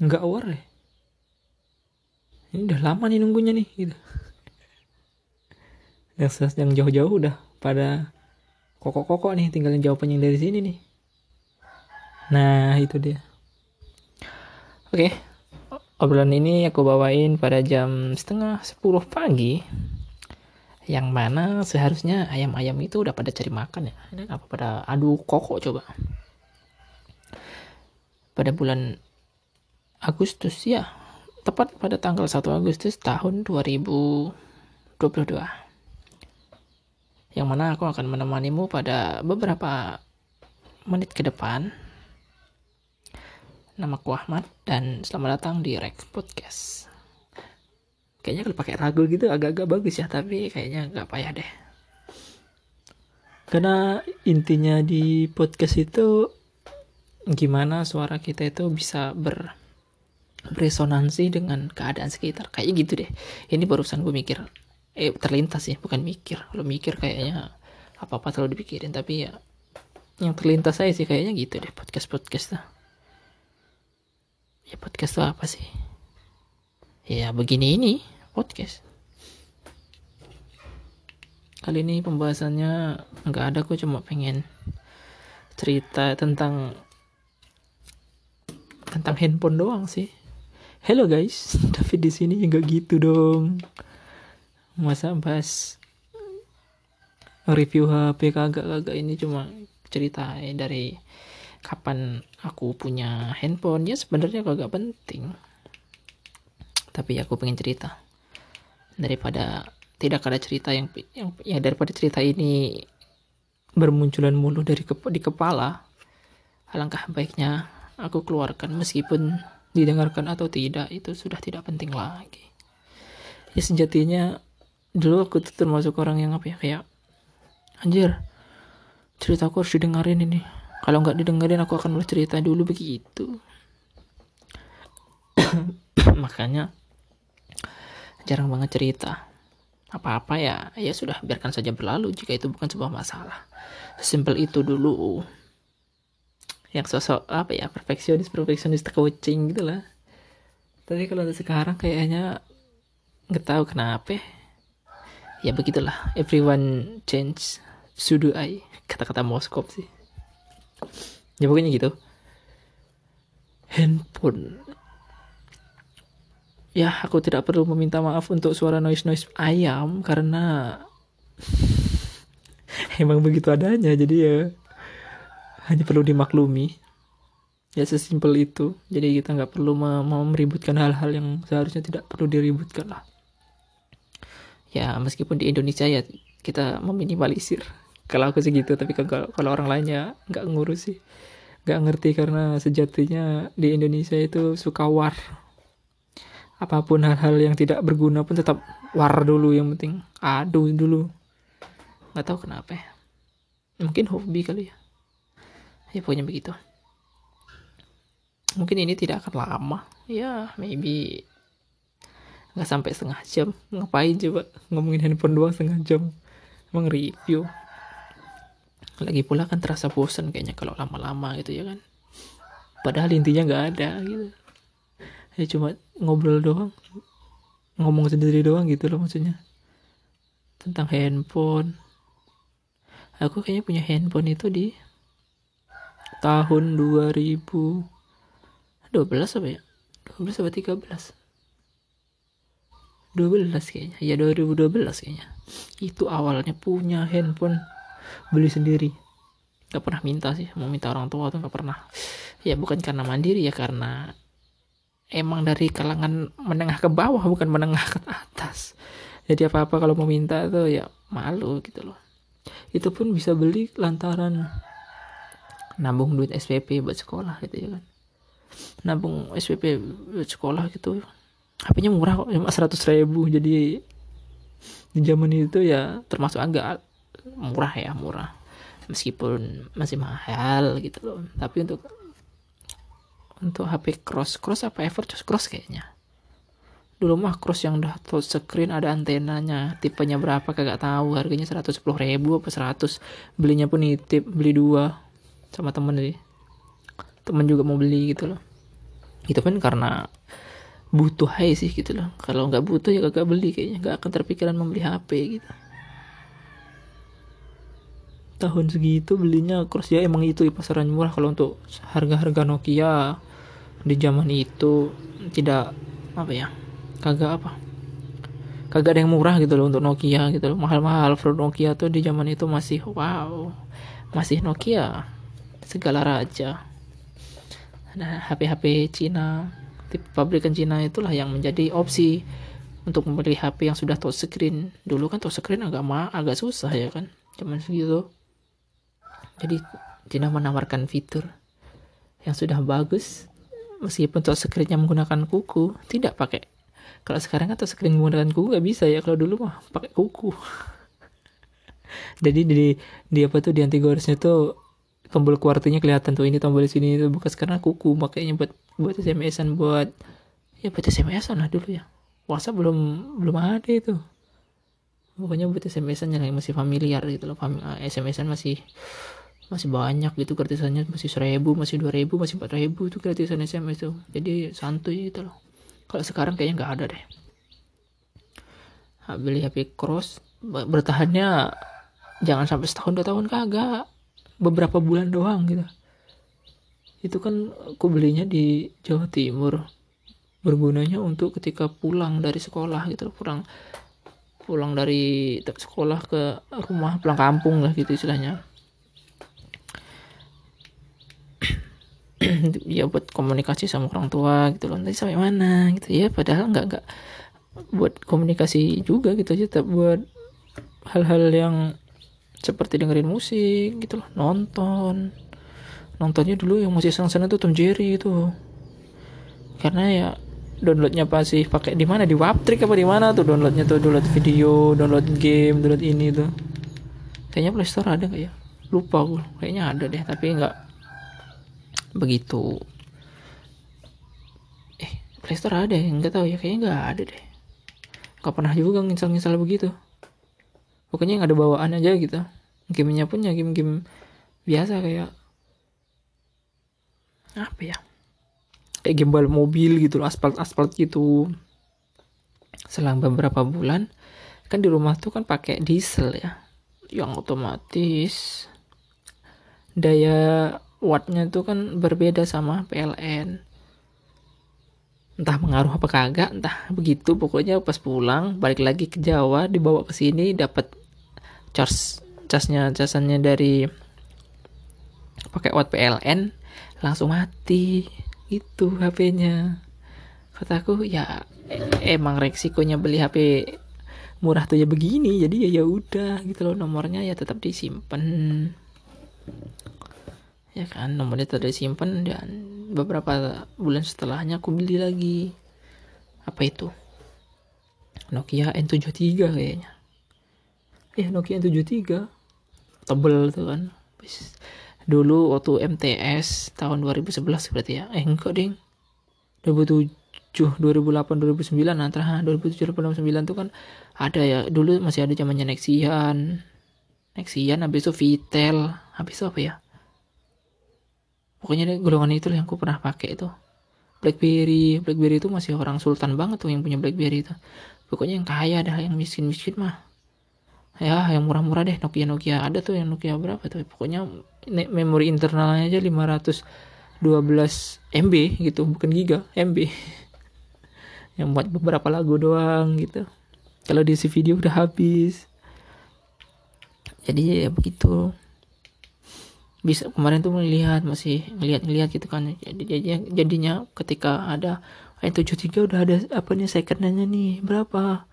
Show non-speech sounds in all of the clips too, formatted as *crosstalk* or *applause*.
nggak aware ya? Ini udah lama nih nunggunya nih gitu. Yang yang jauh-jauh udah pada kokok-kokok nih tinggal jawabannya dari sini nih. Nah itu dia. Oke obrolan ini aku bawain pada jam setengah sepuluh pagi yang mana seharusnya ayam-ayam itu udah pada cari makan ya. Ini apa pada adu kokok coba? Pada bulan Agustus ya. Tepat pada tanggal 1 Agustus tahun 2022 yang mana aku akan menemanimu pada beberapa menit ke depan. Nama aku Ahmad dan selamat datang di Rex Podcast. Kayaknya kalau pakai ragu gitu agak-agak bagus ya tapi kayaknya nggak payah deh. Karena intinya di podcast itu gimana suara kita itu bisa ber beresonansi dengan keadaan sekitar. Kayak gitu deh. Ini barusan gue mikir. Eh terlintas sih bukan mikir. Kalau mikir kayaknya apa apa terlalu dipikirin tapi ya yang terlintas saya sih kayaknya gitu deh podcast podcast tuh. Ya podcast tuh apa sih? Ya begini ini podcast. Kali ini pembahasannya nggak ada kok cuma pengen cerita tentang tentang handphone doang sih hello guys. *laughs* Tapi di sini. Nggak gitu dong. Masa bahas review HP kagak-kagak ini cuma cerita dari kapan aku punya handphone. Ya sebenarnya kagak penting. Tapi aku pengen cerita. Daripada tidak ada cerita yang yang ya daripada cerita ini bermunculan mulu dari di kepala alangkah baiknya aku keluarkan meskipun didengarkan atau tidak itu sudah tidak penting lagi. Ya sejatinya dulu aku tuh termasuk orang yang apa ya kayak anjir ceritaku harus didengarin ini. Kalau nggak didengerin aku akan bercerita dulu begitu. *coughs* Makanya jarang banget cerita. Apa-apa ya ya sudah biarkan saja berlalu jika itu bukan sebuah masalah. Sesimpel itu dulu yang sosok apa ya perfeksionis perfeksionis coaching gitu lah. Tapi kalau sekarang kayaknya nggak tahu kenapa. Ya begitulah everyone change sudu I kata-kata Moskop sih. Ya pokoknya gitu. Handphone. Ya aku tidak perlu meminta maaf untuk suara noise noise ayam karena *laughs* emang begitu adanya jadi ya hanya perlu dimaklumi. Ya sesimpel itu. Jadi kita nggak perlu mau meributkan hal-hal yang seharusnya tidak perlu diributkan lah. Ya meskipun di Indonesia ya kita meminimalisir kalau aku sih gitu tapi kalau kalau orang lainnya nggak ngurus sih. Nggak ngerti karena sejatinya di Indonesia itu suka war. Apa pun hal-hal yang tidak berguna pun tetap war dulu. Yang penting aduh dulu. Nggak tahu kenapa ya. mungkin hobi kali ya ya pokoknya begitu. Mungkin ini tidak akan lama. Ya maybe nggak sampai setengah jam. Ngapain coba ngomongin handphone doang setengah jam? Emang review. Lagi pula kan terasa bosan kayaknya kalau lama-lama gitu ya kan. Padahal intinya nggak ada gitu. Ya cuma ngobrol doang. Ngomong sendiri doang gitu loh maksudnya. Tentang handphone. Aku kayaknya punya handphone itu di tahun 2012 apa ya? 12 apa 13 12 kayaknya. Ya 2012 kayaknya. Itu awalnya punya handphone. Beli sendiri. Gak pernah minta sih. Mau minta orang tua tuh gak pernah. Ya bukan karena mandiri ya karena emang dari kalangan menengah ke bawah bukan menengah ke atas. Jadi apa apa kalau mau minta tuh ya malu gitu loh. Itu pun bisa beli lantaran nabung duit SPP buat sekolah gitu ya kan. Nabung SPP buat sekolah gitu. HP-nya murah kok cuma seratus ribu. Jadi di zaman itu ya termasuk agak murah ya murah. Meskipun masih mahal gitu loh. Tapi untuk untuk HP cross cross apa Everchoice cross kayaknya. Dulu mah cross yang udah touch screen ada antenanya. Tipenya berapa kagak tahu. Harganya seratus sepuluh ribu apa seratus. Belinya pun nitip beli dua sama temen nih temen juga mau beli gitu loh. Itu kan karena butuh hai sih gitu loh. Kalau nggak butuh ya gak beli kayaknya. Nggak akan terpikiran membeli HP gitu. Tahun segitu belinya cross. Ya emang itu pasaran murah. Kalau untuk harga-harga Nokia di zaman itu tidak apa ya kagak apa. Kagak ada yang murah gitu loh untuk Nokia gitu loh. Mahal-mahal produk Nokia tuh di zaman itu masih wow. Masih Nokia segala raja. Nah HP-HP Cina tipe pabrikan Cina itulah yang menjadi opsi untuk membeli HP yang sudah touchscreen dulu kan touchscreen agak ma agak susah ya kan zaman segitu. Jadi Cina menawarkan fitur yang sudah bagus meskipun touchscreennya menggunakan kuku tidak pakai. Kalau sekarang kan touchscreen menggunakan kuku nggak bisa ya kalau dulu mah pakai kuku. *laughs* Jadi di di apa tuh di anti goresnya tuh tombol kuartinya kelihatan tuh ini tombol di sini itu bekas karena kuku makanya buat buat SMS-an buat ya buat SMS-an lah dulu ya. WhatsApp belum belum ada itu. Pokoknya buat SMS-an yang masih familiar gitu loh SMS-an masih masih banyak gitu gratisannya masih seribu masih dua ribu masih empat ribu itu gratisan SMS tuh. Jadi santuy gitu loh. Kalau sekarang kayaknya nggak ada deh. Beli HP cross bertahannya jangan sampai setahun dua tahun kagak beberapa bulan doang gitu. Itu kan aku belinya di Jawa Timur. Bergunanya untuk ketika pulang dari sekolah gitu pulang pulang dari sekolah ke rumah pulang kampung lah gitu istilahnya. *clears throat* Ya buat komunikasi sama orang tua gitu loh. Nanti sampai mana gitu. Ya padahal nggak nggak buat komunikasi juga gitu aja buat hal-hal yang seperti dengerin musik gitu loh nonton. Nontonnya dulu yang masih seneng-seneng tuh Tom Jerry itu. Karena ya downloadnya pasti pakai di mana? Di Waptrick apa di mana tuh downloadnya tuh? Download video download game download ini tuh. Kayaknya Playstore ada nggak ya? Lupa gue kayaknya ada deh tapi nggak begitu. Eh Playstore ada ya? Nggak tahu ya kayaknya nggak ada deh. Nggak pernah juga nginstal-nginstal begitu pokoknya yang ada bawaan aja gitu. Gamenya pun ya game-game biasa kayak apa ya? Kayak game balap mobil gitu aspal aspal gitu. Selang beberapa bulan kan di rumah tuh kan pakai diesel ya yang otomatis daya wattnya tuh kan berbeda sama PLN entah mengaruh apa kagak entah begitu. Pokoknya pas pulang balik lagi ke Jawa dibawa ke sini dapat charge casnya casannya dari pakai watt PLN langsung mati. Itu HP-nya kataku ya e emang resikonya beli HP murah tuh ya begini jadi ya ya udah gitu loh nomornya ya tetap disimpan. Ya kan nomornya tetap disimpan dan beberapa bulan setelahnya aku beli lagi. Apa itu? Nokia N73 kayaknya ya Nokia 73 tebel tuh kan. Dulu waktu MTS tahun 2011 berarti ya. Eh enggak ding. 2007 2008 2009 antara 2007 2009 tuh kan ada ya. Dulu masih ada zamannya Nexian. Nexian habis itu Vitel. Habis itu apa ya? Pokoknya golongan itu yang aku pernah pakai itu BlackBerry. BlackBerry itu masih orang sultan banget tuh yang punya BlackBerry itu. Pokoknya yang kaya dah yang miskin miskin mah ya yang murah-murah deh Nokia Nokia. Ada tuh yang Nokia berapa tuh? Pokoknya memori internalnya aja 512 MB gitu bukan giga MB *laughs* yang buat beberapa lagu doang gitu. Kalau diisi video udah habis. Jadi ya begitu. Bisa kemarin tuh melihat masih ngeliat-ngeliat gitu kan. Jadi jadinya, jadinya ketika ada N73 udah ada apa nih secondnya nih berapa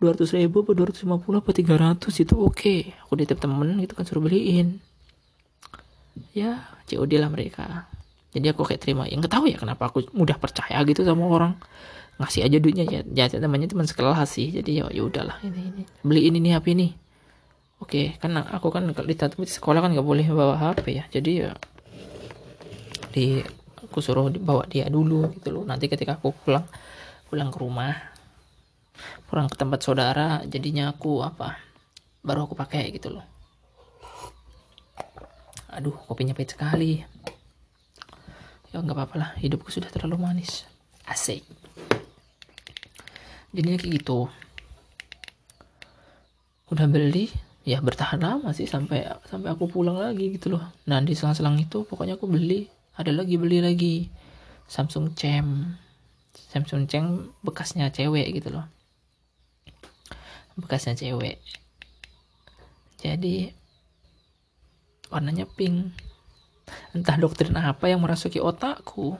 200 ribu apa 250 apa 300 itu oke. Okay. aku ditip temen gitu kan suruh beliin. Ya COD lah mereka. Jadi aku kayak terima. Yang tahu ya kenapa aku mudah percaya gitu sama orang. Ngasih aja duitnya. Ya ya namanya teman sekelas sih. Jadi ya ya udahlah. Ini ini. Beliin ini HP ini. Oke okay, kan aku kan kalau di sekolah kan nggak boleh bawa HP ya. Jadi ya di aku suruh bawa dia dulu gitu loh. Nanti ketika aku pulang pulang ke rumah pulang ke tempat saudara jadinya aku apa baru aku pakai gitu loh. Aduh kopinya pahit sekali. Ya nggak apa-apa lah hidupku sudah terlalu manis. Asik. Jadinya kayak gitu. Udah beli ya bertahan lama sih sampai sampai aku pulang lagi gitu loh. Nah di selang-selang itu pokoknya aku beli ada lagi beli lagi. Samsung Cem. Samsung Cem bekasnya cewek gitu loh bekasnya cewek. Jadi warnanya pink. Entah doktrin apa yang merasuki otakku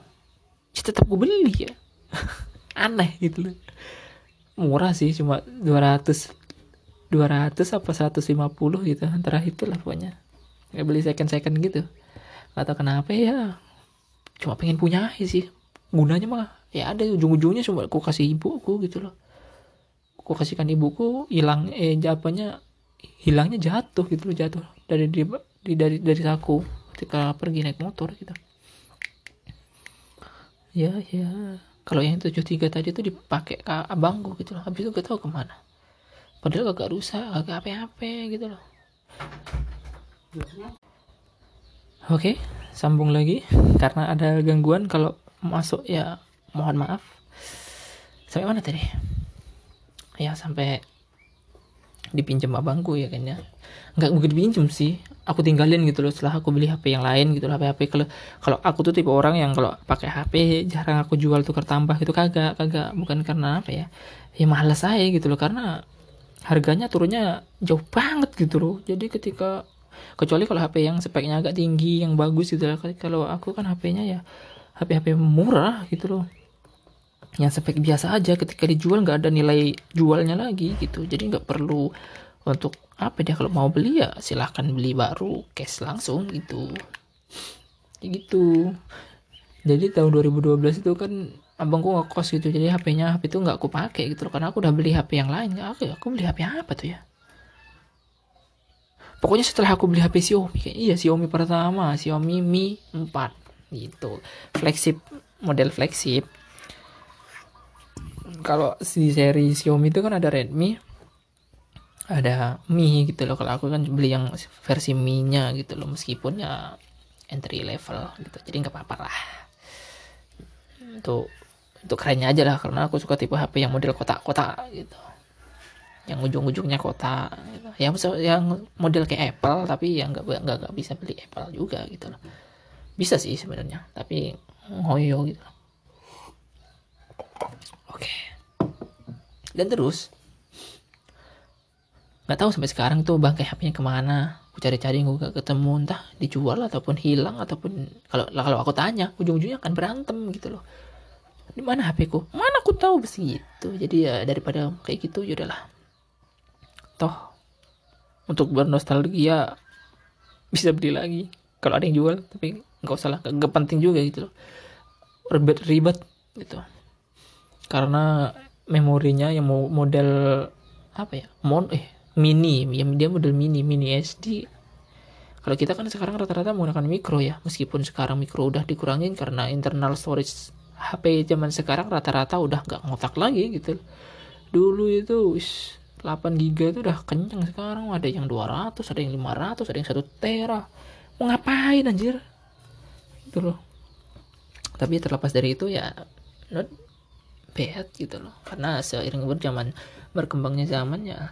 ya tetap gue beli ya. *laughs* Aneh gitu loh. Murah sih cuma 200 200 apa 150 gitu. Antara itulah pokoknya. Nggak beli second second gitu atau kenapa ya. Cuma pengen punya sih. Gunanya mah ya ada ujung-ujungnya cuma aku kasih ibuku gitu loh aku kasihkan ibuku hilang eh japanya hilangnya jatuh gitu loh jatuh dari di, dari dari saku ketika pergi naik motor gitu. Ya ya. Kalau yang 73 tadi tuh dipakai ke abangku gitu loh. Habis itu gak tahu ke mana. Padahal agak rusak agak apa-apa gitu loh. Oke sambung lagi. Karena ada gangguan kalau masuk ya mohon maaf. Sampai mana tadi ya sampai dipinjam abangku ya kan ya. Nggak mungkin pinjam sih. Aku tinggalin gitu loh setelah aku beli HP yang lain gitu loh HP HP kalau kalau aku tuh tipe orang yang kalau pakai HP jarang aku jual tukar tambah itu kagak kagak. Bukan karena apa ya ya malas saya gitu loh. Karena harganya turunnya jauh banget gitu loh. Jadi ketika kecuali kalau HP yang speknya agak tinggi yang bagus gitu loh kalau aku kan HP-nya ya HP HP murah gitu loh yang spek biasa aja ketika dijual nggak ada nilai jualnya lagi gitu. Jadi nggak perlu untuk apa dia kalau mau beli ya silahkan beli baru cash langsung gitu. Gitu. Jadi tahun 2012 itu kan abangku ngekos gitu jadi HP-nya HP itu nggak aku pakai gitu karena aku udah beli HP yang lain. Ya aku aku beli HP apa tuh ya? Pokoknya setelah aku beli HP Xiaomi kayak iya Xiaomi pertama Xiaomi Mi 4 gitu. Flagship model flagship kalau si seri Xiaomi itu kan ada Redmi ada Mi gitu loh. Kalau aku kan beli yang versi Mi nya gitu loh meskipun ya entry level gitu. Jadi nggak apa-apa lah. Untuk untuk kerennya aja lah karena aku suka tipe HP yang model kotak-kotak gitu. Yang ujung-ujungnya kotak gitu. yang yang model kayak Apple tapi yang nggak nggak bisa beli Apple juga gitu loh. Bisa sih sebenarnya tapi ngoyo gitu oke. Dan terus nggak tahu sampai sekarang tuh bangkai HP-nya ke mana. Aku cari-cari nggak ketemu. Entah dijual ataupun hilang ataupun kalau kalau aku tanya ujung-ujungnya akan berantem gitu loh. Di mana HP ku? Mana aku tahu begitu. Jadi ya daripada kayak gitu ya udahlah. Toh untuk bernostalgia bisa beli lagi. Kalau ada yang jual tapi nggak usah lah nggak penting juga gitu loh. Ribet ribet gitu karena memorinya yang model apa ya? Mon eh mini. Ya dia model mini mini SD kalau kita kan sekarang rata-rata menggunakan micro ya. Meskipun sekarang micro udah dikurangin karena internal storage HP zaman sekarang rata-rata udah nggak ngotak lagi gitu. Dulu itu 8 giga itu udah kenceng sekarang ada yang 200 ada yang 500 ada yang 1 tera. Mau ngapain anjir? Itu loh. Tapi terlepas dari itu ya not bad gitu loh. Karena seiring berjaman berkembangnya zaman ya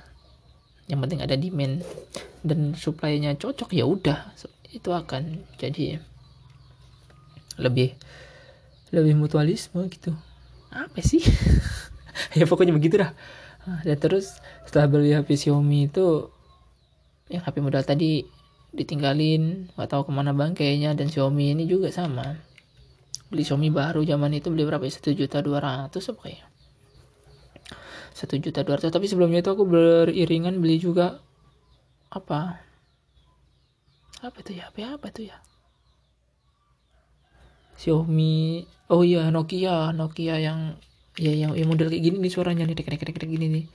yang penting ada demand dan supply-nya cocok ya udah. Itu akan jadi lebih lebih mutualisme gitu. Apa sih? *laughs* Ya pokoknya begitu dah dan terus setelah beli HP Xiaomi itu yang HP modal tadi ditinggalin nggak tahu ke mana bangkainya dan Xiaomi ini juga sama beli Xiaomi baru zaman itu beli berapa ya? Satu juta dua ratus apa ya? Satu juta dua ratus. Tapi sebelumnya itu aku beriringan beli juga apa? Apa itu ya? Apa apa itu ya? Xiaomi. Oh iya Nokia. Nokia yang ya yang, yang model kayak gini nih suaranya nih. Kayak kayak kayak gini nih.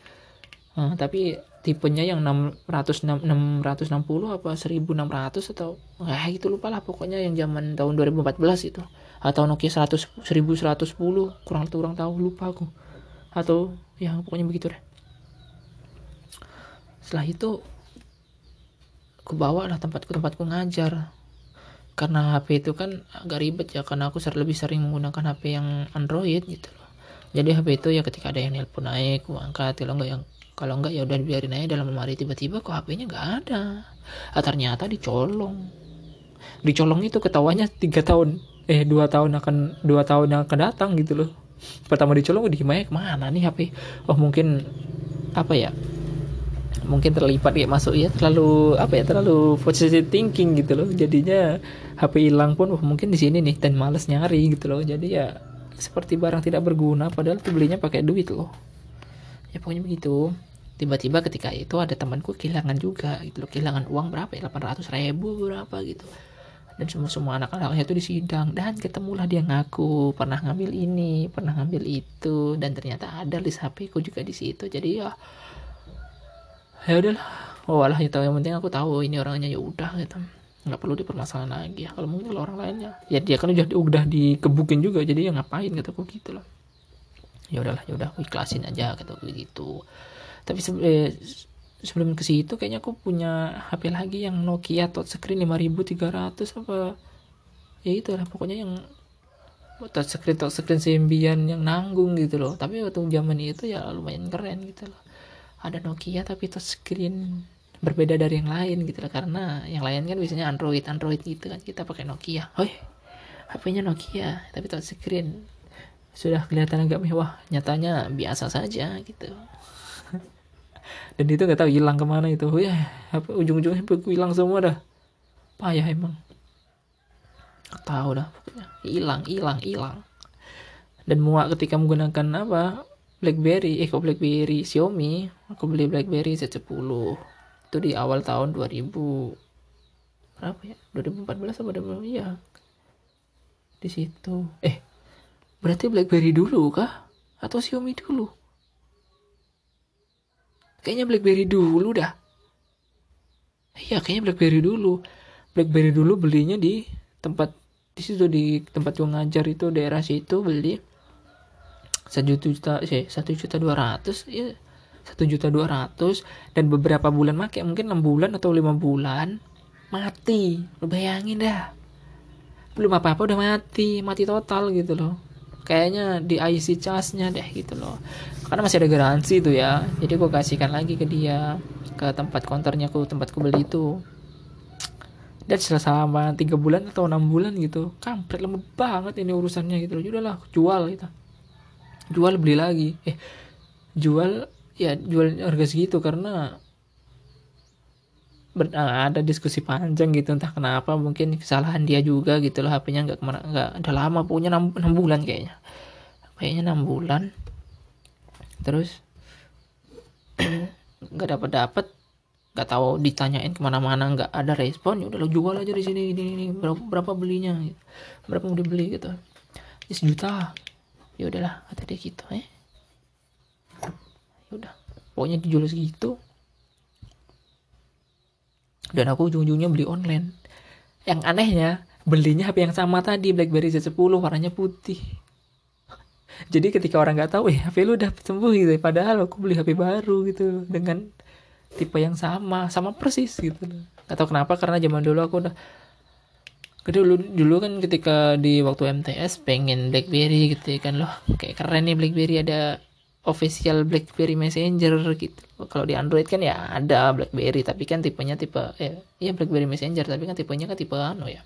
Uh, tapi tipenya yang 600 660 apa 1600 atau ah itu lupa lah pokoknya yang zaman tahun 2014 itu atau Nokia 100 1110 kurang kurang tahu lupa aku. Atau ya pokoknya begitu deh. Setelah itu aku bawa lah tempatku tempatku ngajar. Karena HP itu kan agak ribet ya karena aku ser lebih sering menggunakan HP yang Android gitu loh. Jadi HP itu ya ketika ada yang nelpon naik aku angkat kalau enggak yang kalau enggak ya udah biarin aja dalam lemari. Tiba-tiba kok HP-nya nggak ada. Ah, ternyata dicolong. Dicolong itu ketawanya tiga tahun eh dua tahun akan dua tahun yang akan datang gitu loh. Pertama dicolong di gimana ke mana nih HP oh mungkin apa ya mungkin terlipat ya masuk ya terlalu apa ya terlalu positive thinking gitu loh. Jadinya HP hilang pun oh, mungkin di sini nih dan males nyari gitu loh. Jadi ya seperti barang tidak berguna padahal tuh belinya pakai duit loh. Ya pokoknya begitu. Tiba-tiba ketika itu ada temanku kehilangan juga gitu loh. Kehilangan uang berapa ya? 800 ribu berapa gitu dan semua semua anak-anaknya itu disidang dan ketemulah dia ngaku pernah ngambil ini pernah ngambil itu. Dan ternyata ada list HP ku juga di situ. Jadi ya ya udahlah. Oh alah itu yang penting aku tahu ini orangnya ya udah gitu. Nggak perlu dipermasalahan lagi. Ya kalau mungkin kalau orang lainnya. Ya dia kan udah udah dikebukin juga. Jadi ya ngapain kataku gitu loh ya udahlah ya udah. Ikhlasin aja kataku gitu. Tapi se eh, sebelum ke situ kayaknya aku punya HP lagi yang Nokia touchscreen 5300 apa ya itu lah pokoknya yang touchscreen touchscreen sembian yang nanggung gitu loh. Tapi waktu zaman itu ya lumayan keren gitu loh. Ada Nokia tapi touchscreen berbeda dari yang lain gitu lah karena yang lain kan biasanya Android Android gitu kan kita pakai Nokia. Oh HP-nya Nokia tapi touchscreen sudah kelihatan agak mewah. Nyatanya biasa saja gitu dan itu nggak tahu hilang ke mana itu. Oh, ya apa ujung-ujungnya hilang semua dah. Payah emang. Nggak tahu dah hilang hilang hilang. Dan muak ketika menggunakan apa BlackBerry. Eh kok BlackBerry? Xiaomi. Aku beli BlackBerry Z10 itu di awal tahun 2000 berapa ya? 2014 apa 2000 ya di situ. Eh berarti BlackBerry dulu kah? Atau Xiaomi dulu kayaknya BlackBerry dulu dah. Iya kayaknya BlackBerry dulu. BlackBerry dulu belinya di tempat di situ di tempat gue ngajar itu daerah situ beli. Satu juta sih satu juta dua ratus ya satu juta dua ratus. Dan beberapa bulan make mungkin enam bulan atau lima bulan mati. Lo bayangin dah. Belum apa apa udah mati mati total gitu loh kayaknya di IC charge-nya deh gitu loh. Karena masih ada garansi tuh ya. Jadi gue kasihkan lagi ke dia ke tempat konternya ku tempatku beli itu. Dan selama tiga bulan atau enam bulan gitu. Kampret lama banget ini urusannya gitu loh. Ya udahlah jual gitu. Jual beli lagi. Eh jual ya jual harga segitu karena ber, ah, ada diskusi panjang gitu entah kenapa mungkin kesalahan dia juga gitu loh HP-nya nggak nggak ada lama punya 6, 6 bulan kayaknya. Kayaknya enam bulan. Terus *clears throat* nggak dapat dapat nggak tahu ditanyain ke mana-mana nggak ada respon ya udah lo jual aja di sini ini, ini berapa, berapa belinya? Berapa mau dibeli gitu. Ya sejuta. Ya udahlah kata dia gitu eh. Ya udah pokoknya dijual segitu dan aku ujung-ujungnya beli online. Yang anehnya belinya HP yang sama tadi BlackBerry Z10 warnanya putih. *laughs* Jadi ketika orang nggak tahu eh HP lu udah sembuh gitu padahal aku beli HP baru gitu. Dengan tipe yang sama sama persis gitu. Atau kenapa karena zaman dulu aku udah dulu dulu kan ketika di waktu MTS pengen BlackBerry gitu ya kan. Loh kayak keren nih BlackBerry ada official BlackBerry Messenger gitu. Kalau di Android kan ya ada BlackBerry tapi kan tipenya tipe ya, ya BlackBerry Messenger tapi kan tipenya kan tipe ano ya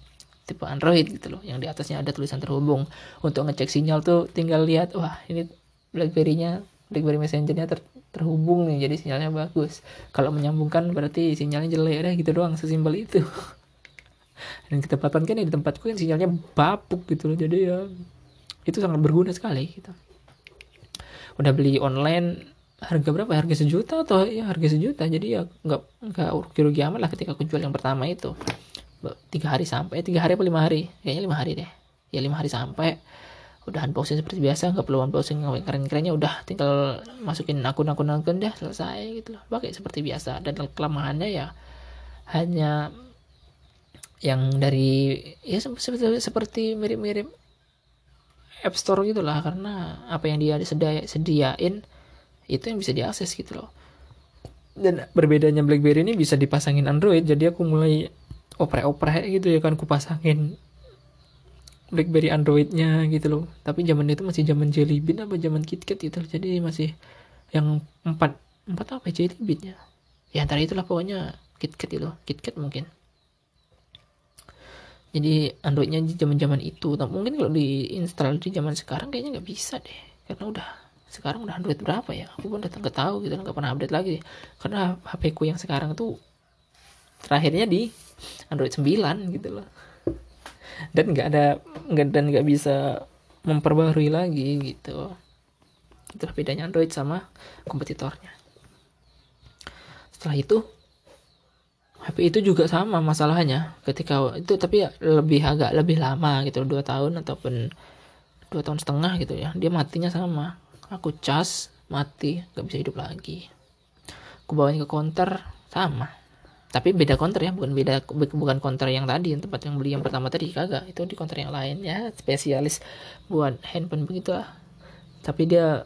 tipe Android gitu loh. Yang di atasnya ada tulisan terhubung. Untuk ngecek sinyal tuh tinggal lihat wah ini BlackBerry-nya BlackBerry Messenger-nya ter, terhubung nih jadi sinyalnya bagus. Kalau menyambungkan berarti sinyalnya jelek deh gitu doang sesimpel itu. *laughs* Dan ketepatan kan ya di tempatku kan sinyalnya bapuk gitu loh jadi ya itu sangat berguna sekali gitu udah beli online harga berapa? Harga sejuta atau ya harga sejuta. Jadi ya nggak nggak rugi rugi amat lah ketika aku jual yang pertama itu. Tiga hari sampai tiga hari apa lima hari? Kayaknya lima hari deh. Ya lima hari sampai. Udah unboxing seperti biasa nggak perlu unboxing keren kerennya udah. Tinggal masukin akun akun akun deh selesai gitu loh. Pakai seperti biasa. Dan kelemahannya ya hanya yang dari ya seperti seperti mirip-mirip App Store gitulah karena apa yang dia sedia, sediain itu yang bisa diakses gitu loh. Dan berbedanya BlackBerry ini bisa dipasangin Android jadi aku mulai oprek-oprek gitu ya kan kupasangin BlackBerry Androidnya gitu loh. Tapi zaman itu masih zaman Jelly Bean apa zaman KitKat gitu loh. jadi masih yang empat empat apa Jelly Bean ya ya antara itulah pokoknya KitKat itu KitKat mungkin jadi Androidnya di zaman zaman itu. Tapi mungkin kalau diinstal di zaman sekarang kayaknya nggak bisa deh. Karena udah sekarang udah Android berapa ya? Aku pun udah nggak tahu gitu nggak pernah update lagi. Karena HP ku yang sekarang tuh terakhirnya di Android 9 gitu loh. Dan nggak ada nggak dan nggak bisa memperbarui lagi gitu. Itulah bedanya Android sama kompetitornya. Setelah itu HP itu juga sama masalahnya. Ketika itu tapi ya lebih agak lebih lama gitu dua tahun ataupun dua tahun setengah gitu ya. Dia matinya sama. Aku cas mati nggak bisa hidup lagi. Aku bawain ke counter sama. Tapi beda counter ya bukan beda bukan counter yang tadi tempat yang beli yang pertama tadi kagak. Itu di counter yang lain ya spesialis buat handphone begitu lah tapi dia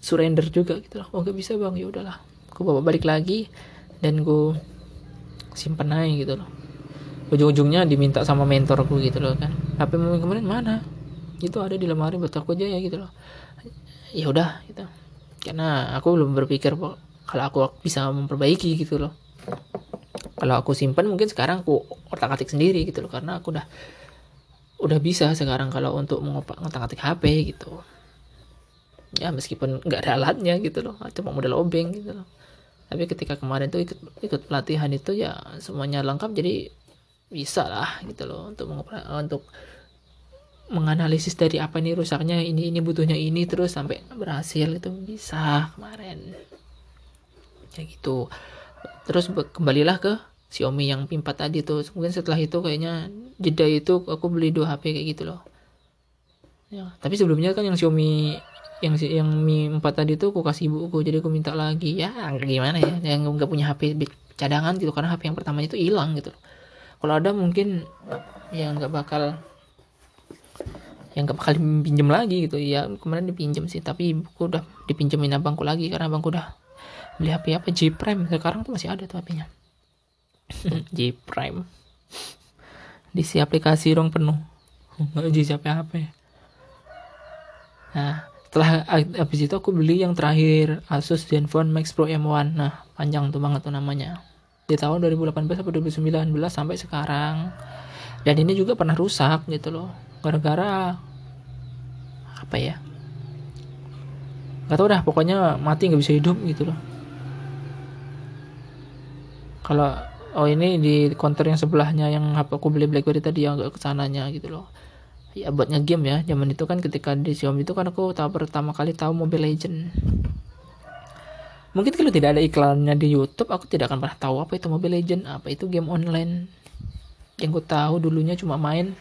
surrender juga gitu loh oh nggak bisa bang. Ya udahlah. Aku bawa balik lagi dan gue simpen aja gitu loh. Ujung-ujungnya diminta sama mentorku gitu loh kan. HP kemarin? Mana? Itu ada di lemari buat aku aja ya gitu loh. Ya udah gitu. Karena aku belum berpikir kalau aku bisa memperbaiki gitu loh. Kalau aku simpan mungkin sekarang aku otak atik sendiri gitu loh. Karena aku udah udah bisa sekarang kalau untuk mengotak atik HP gitu. Ya meskipun nggak ada alatnya gitu loh. Cuma model obeng gitu loh tapi ketika kemarin tuh ikut ikut pelatihan itu ya semuanya lengkap jadi bisa lah gitu loh untuk untuk menganalisis dari apa ini rusaknya ini ini butuhnya ini terus sampai berhasil itu bisa kemarin. Kayak gitu. Terus kembalilah ke Xiaomi yang P4 tadi tuh. Mungkin setelah itu kayaknya jeda itu aku beli dua HP kayak gitu loh. Ya tapi sebelumnya kan yang Xiaomi yang yang Mi 4 tadi tuh aku kasih ibuku jadi aku minta lagi. Ya gimana ya yang nggak punya HP cadangan gitu karena HP yang pertamanya itu hilang gitu kalau ada mungkin yang nggak bakal yang nggak bakal pinjem lagi gitu. Ya kemarin dipinjem sih tapi ibuku udah dipinjemin abangku lagi karena abangku udah beli HP apa J Prime. Sekarang tuh masih ada tuh HP-nya J *laughs* Prime. Diisi aplikasi rong penuh. Nggak di siapa HP nah setelah habis itu aku beli yang terakhir Asus Zenfone Max Pro M1 nah panjang tuh banget tuh namanya. Di tahun 2018 sampai 2019 sampai sekarang. Dan ini juga pernah rusak gitu loh. Gara-gara apa ya? Nggak tau dah pokoknya mati nggak bisa hidup gitu loh. Kalau oh ini di counter yang sebelahnya yang aku beli BlackBerry tadi yang ke ke sananya gitu loh ya buat ngegame ya. Zaman itu kan ketika di Xiaomi itu kan aku tahu pertama kali tahu Mobile Legend. Mungkin kalau tidak ada iklannya di YouTube aku tidak akan pernah tahu apa itu Mobile Legend apa itu game online. Yang ku tahu dulunya cuma main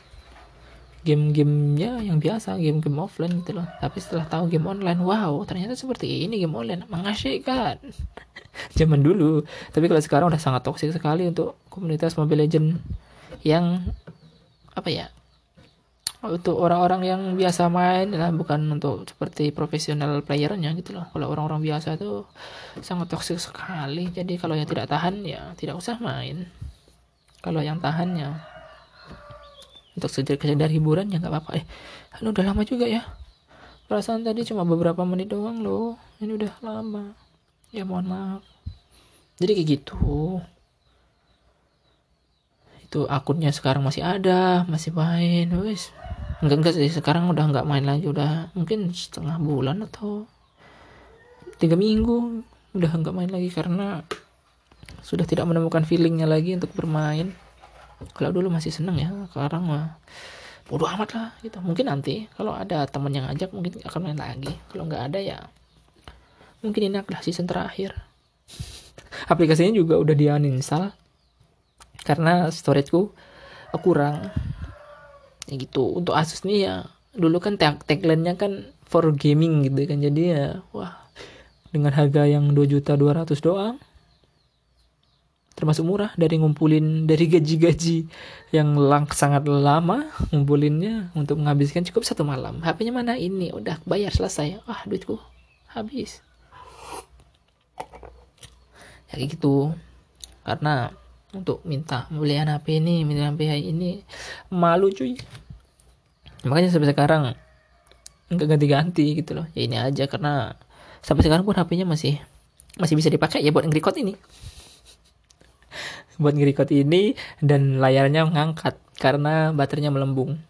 game-gamenya yang biasa game-game offline gitu loh. Tapi setelah tahu game online wow ternyata seperti ini game online. Mengasyikkan. *laughs* Zaman dulu. Tapi kalau sekarang udah sangat toksik sekali untuk komunitas Mobile Legend yang apa ya untuk orang-orang yang biasa main lah bukan untuk seperti profesional playernya gitu loh. Kalau orang-orang biasa itu sangat toksik sekali. Jadi kalau yang tidak tahan ya tidak usah main. Kalau yang tahan ya untuk sekedar hiburan ya nggak apa-apa. Eh ini udah lama juga ya. Perasaan tadi cuma beberapa menit doang loh. Ini udah lama. Ya mohon maaf. Jadi kayak gitu. Itu akunnya sekarang masih ada masih main wes enggak enggak sih. Sekarang udah nggak main lagi. Udah mungkin setengah bulan atau tiga minggu udah nggak main lagi karena sudah tidak menemukan feelingnya lagi untuk bermain. Kalau dulu masih seneng ya. Sekarang mah bodoh amat lah gitu. Mungkin nanti kalau ada teman yang ngajak mungkin akan main lagi. Kalau nggak ada ya mungkin ini adalah season terakhir. *laughs* Aplikasinya juga udah di uninstall karena storageku kurang ya gitu. Untuk Asus nih ya dulu kan tag tagline-nya kan for gaming gitu kan. Jadi ya wah dengan harga yang 2 juta 200 doang termasuk murah dari ngumpulin dari gaji-gaji yang lang sangat lama ngumpulinnya untuk menghabiskan cukup satu malam. HP-nya mana? Ini. Udah bayar selesai. Wah duitku habis. Ya kayak gitu. Karena untuk minta pembelian HP ini minta HP ini. Malu cuy. Makanya sampai sekarang nggak ganti-ganti gitu loh. Ya ini aja karena sampai sekarang pun HP-nya masih masih bisa dipakai ya buat nge-record ini. *laughs* Buat nge-record ini dan layarnya ngangkat karena baterainya melembung.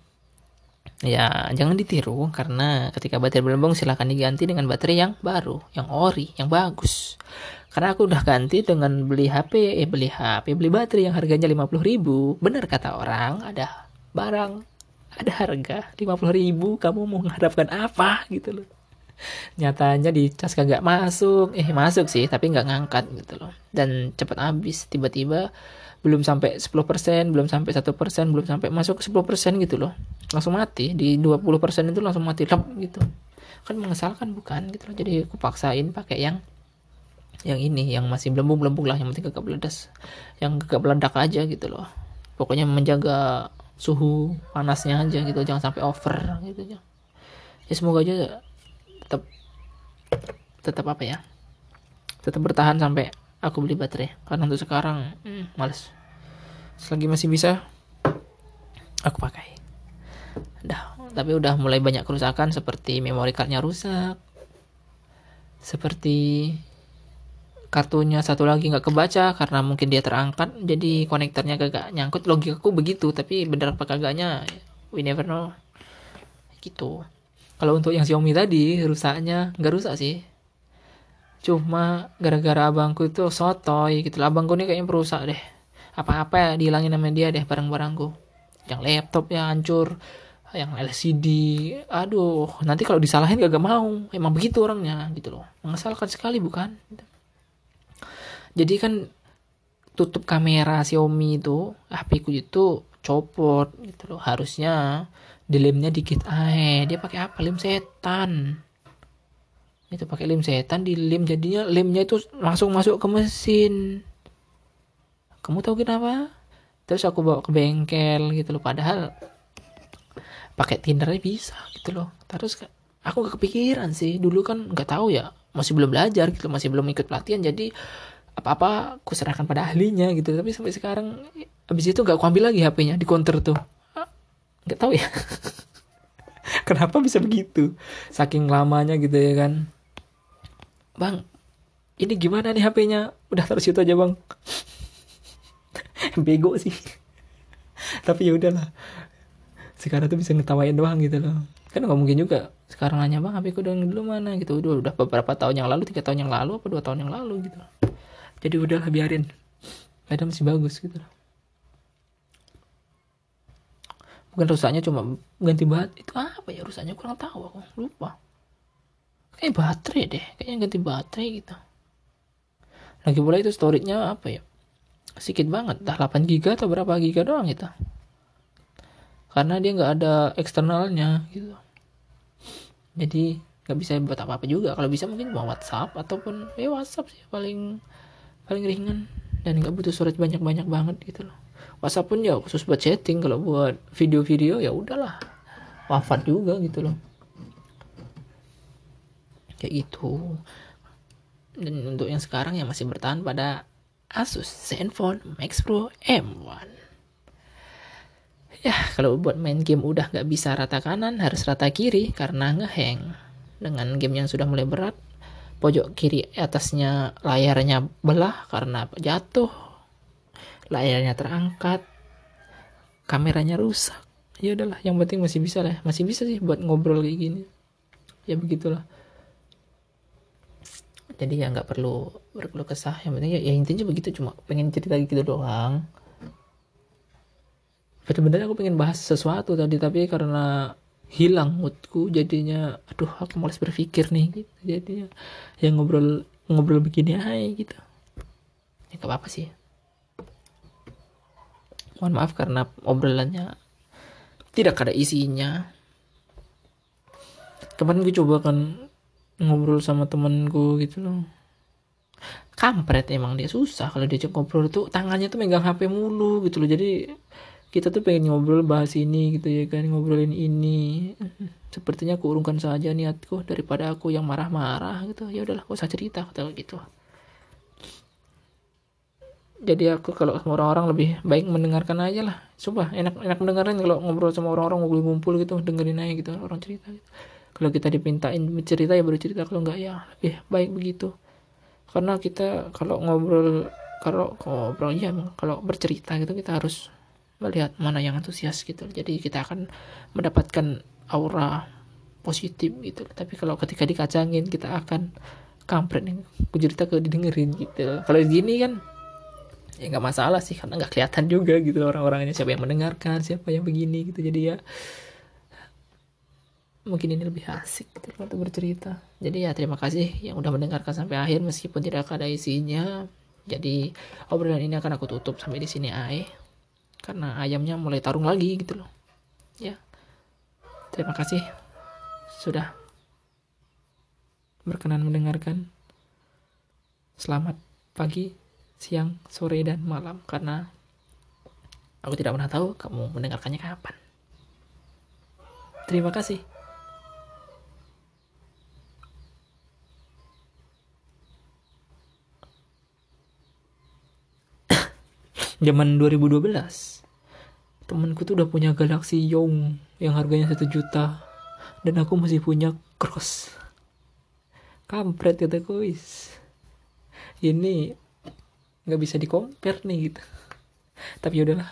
Ya jangan ditiru karena ketika baterai melembung silahkan diganti dengan baterai yang baru yang ori yang bagus karena aku udah ganti dengan beli HP eh beli HP beli baterai yang harganya 50 ribu. Bener kata orang ada barang ada harga 50 ribu. Kamu mau mengharapkan apa? Gitu loh. Nyatanya di cas kagak masuk. Eh masuk sih tapi nggak ngangkat gitu loh. Dan cepet habis tiba-tiba belum sampai 10% belum sampai satu persen belum sampai masuk ke 10% gitu loh. Langsung mati. Di 20% itu langsung mati lep gitu. Kan mengesalkan bukan? Gitu loh. Jadi aku paksain pakai yang yang ini yang masih belum belum lah yang penting gak meledas. Yang gak meledak aja gitu loh. Pokoknya menjaga suhu panasnya aja gitu jangan sampai over gitu ya. Ya semoga aja tetap tetap apa ya tetap bertahan sampai aku beli baterai. Karena untuk sekarang hmm, males. Selagi masih bisa aku pakai. Dah. Tapi udah mulai banyak kerusakan seperti memori cardnya rusak seperti kartunya satu lagi nggak kebaca karena mungkin dia terangkat jadi konektornya gak nyangkut. Logikaku begitu tapi bener apa kagaknya we never know. Gitu. Kalau untuk yang Xiaomi tadi rusaknya nggak rusak sih. Cuma gara-gara abangku itu sotoy gitu abangku ini kayaknya perusak deh. Apa-apa ya dihilangin sama dia deh barang-barangku. Yang laptop ya hancur yang LCD aduh nanti kalau disalahin gak, gak mau. Emang begitu orangnya gitu loh. Mengesalkan sekali bukan jadi kan tutup kamera Xiaomi itu HP ku itu copot gitu loh. Harusnya di lemnya dikit aja. Dia pakai apa? Lem setan. Itu pakai lem setan di lem jadinya lemnya itu langsung masuk ke mesin. Kamu tahu kenapa? Terus aku bawa ke bengkel gitu loh. Padahal pakai tindernya bisa gitu loh. Terus aku gak kepikiran sih. Dulu kan nggak tahu ya. Masih belum belajar gitu masih belum ikut pelatihan. Jadi apa apa aku serahkan pada ahlinya gitu. Tapi sampai sekarang habis itu gak aku ambil lagi HP-nya di counter tuh. Nggak tahu ya. *laughs* Kenapa bisa begitu? Saking lamanya gitu ya kan. Bang ini gimana nih HP-nya udah taruh situ aja bang. *laughs* Bego sih. *laughs* Tapi ya udahlah. Sekarang tuh bisa ngetawain doang gitu loh. Kan nggak mungkin juga. Sekarang nanya bang HP ku dulu mana? Gitu. Udah udah beberapa tahun yang lalu tiga tahun yang lalu apa dua tahun yang lalu gitu jadi udahlah biarin. Ada masih bagus gitu loh. Bukan rusaknya cuma ganti bat itu apa ya rusaknya? Kurang tahu aku. Lupa. Kayak baterai deh. Kayaknya ganti baterai gitu. Lagi pula itu storage-nya apa ya? Sedikit banget. Dah 8 giga atau berapa giga doang itu. Karena dia nggak ada eksternalnya gitu. Jadi nggak bisa buat apa apa juga. Kalau bisa mungkin buat WhatsApp ataupun ya WhatsApp sih paling paling ringan dan nggak butuh storage banyak banyak banget gitu loh. WhatsApp pun ya khusus buat chatting kalau buat video-video ya udahlah. Wafat juga gitu loh. Kayak gitu. Dan untuk yang sekarang yang masih bertahan pada Asus Zenfone Max Pro M1 ya kalau buat main game udah nggak bisa rata kanan harus rata kiri karena ngeheng. Dengan game yang sudah mulai berat pojok kiri atasnya layarnya belah karena jatuh layarnya terangkat kameranya rusak. Ya udahlah yang penting masih bisa lah. Masih bisa sih buat ngobrol kayak gini. Ya begitulah. Jadi ya nggak perlu berkeluh kesah. Yang penting ya, ya intinya begitu cuma pengen cerita gitu doang. Bener-bener aku pengen bahas sesuatu tadi tapi karena hilang moodku jadinya aduh aku malas berpikir nih gitu. Jadinya yang ngobrol ngobrol begini aja gitu. Ya gak apa-apa sih. Mohon maaf karena obrolannya tidak ada isinya. Kemarin gue coba kan ngobrol sama temenku gitu loh. Kampret emang dia susah kalau dia ngobrol tuh tangannya tuh megang HP mulu gitu loh. Jadi kita tuh pengen ngobrol bahas ini gitu ya kan ngobrolin ini. Sepertinya aku urungkan saja niatku daripada aku yang marah-marah gitu. Ya udahlah gak usah cerita kata gitu. Jadi aku kalau sama orang-orang lebih baik mendengarkan aja lah. Sumpah enak enak mendengarin kalau ngobrol sama orang-orang ngumpul-ngumpul gitu dengerin aja gitu orang cerita gitu. kalau kita dipintain cerita ya baru cerita kalau enggak ya lebih baik begitu. Karena kita kalau ngobrol kalau ngobrol ya kalau bercerita gitu kita harus melihat mana yang antusias gitu. Jadi kita akan mendapatkan aura positif gitu. Tapi kalau ketika dikacangin kita akan kampret nih cerita ke didengerin gitu. Kalau gini kan ya nggak masalah sih karena nggak kelihatan juga gitu orang-orangnya. Siapa yang mendengarkan siapa yang begini gitu. Jadi ya mungkin ini lebih asik gitu untuk bercerita. Jadi ya terima kasih yang udah mendengarkan sampai akhir. Meskipun tidak ada isinya jadi obrolan ini akan aku tutup sampai di sini ay karena ayamnya mulai tarung lagi gitu loh ya terima kasih sudah berkenan mendengarkan selamat pagi siang, sore, dan malam karena aku tidak pernah tahu kamu mendengarkannya kapan. Terima kasih. Zaman 2012, temanku tuh udah punya Galaxy Young yang harganya satu juta dan aku masih punya Cross. Kampret kataku is. Ini nggak bisa di compare nih gitu tapi udahlah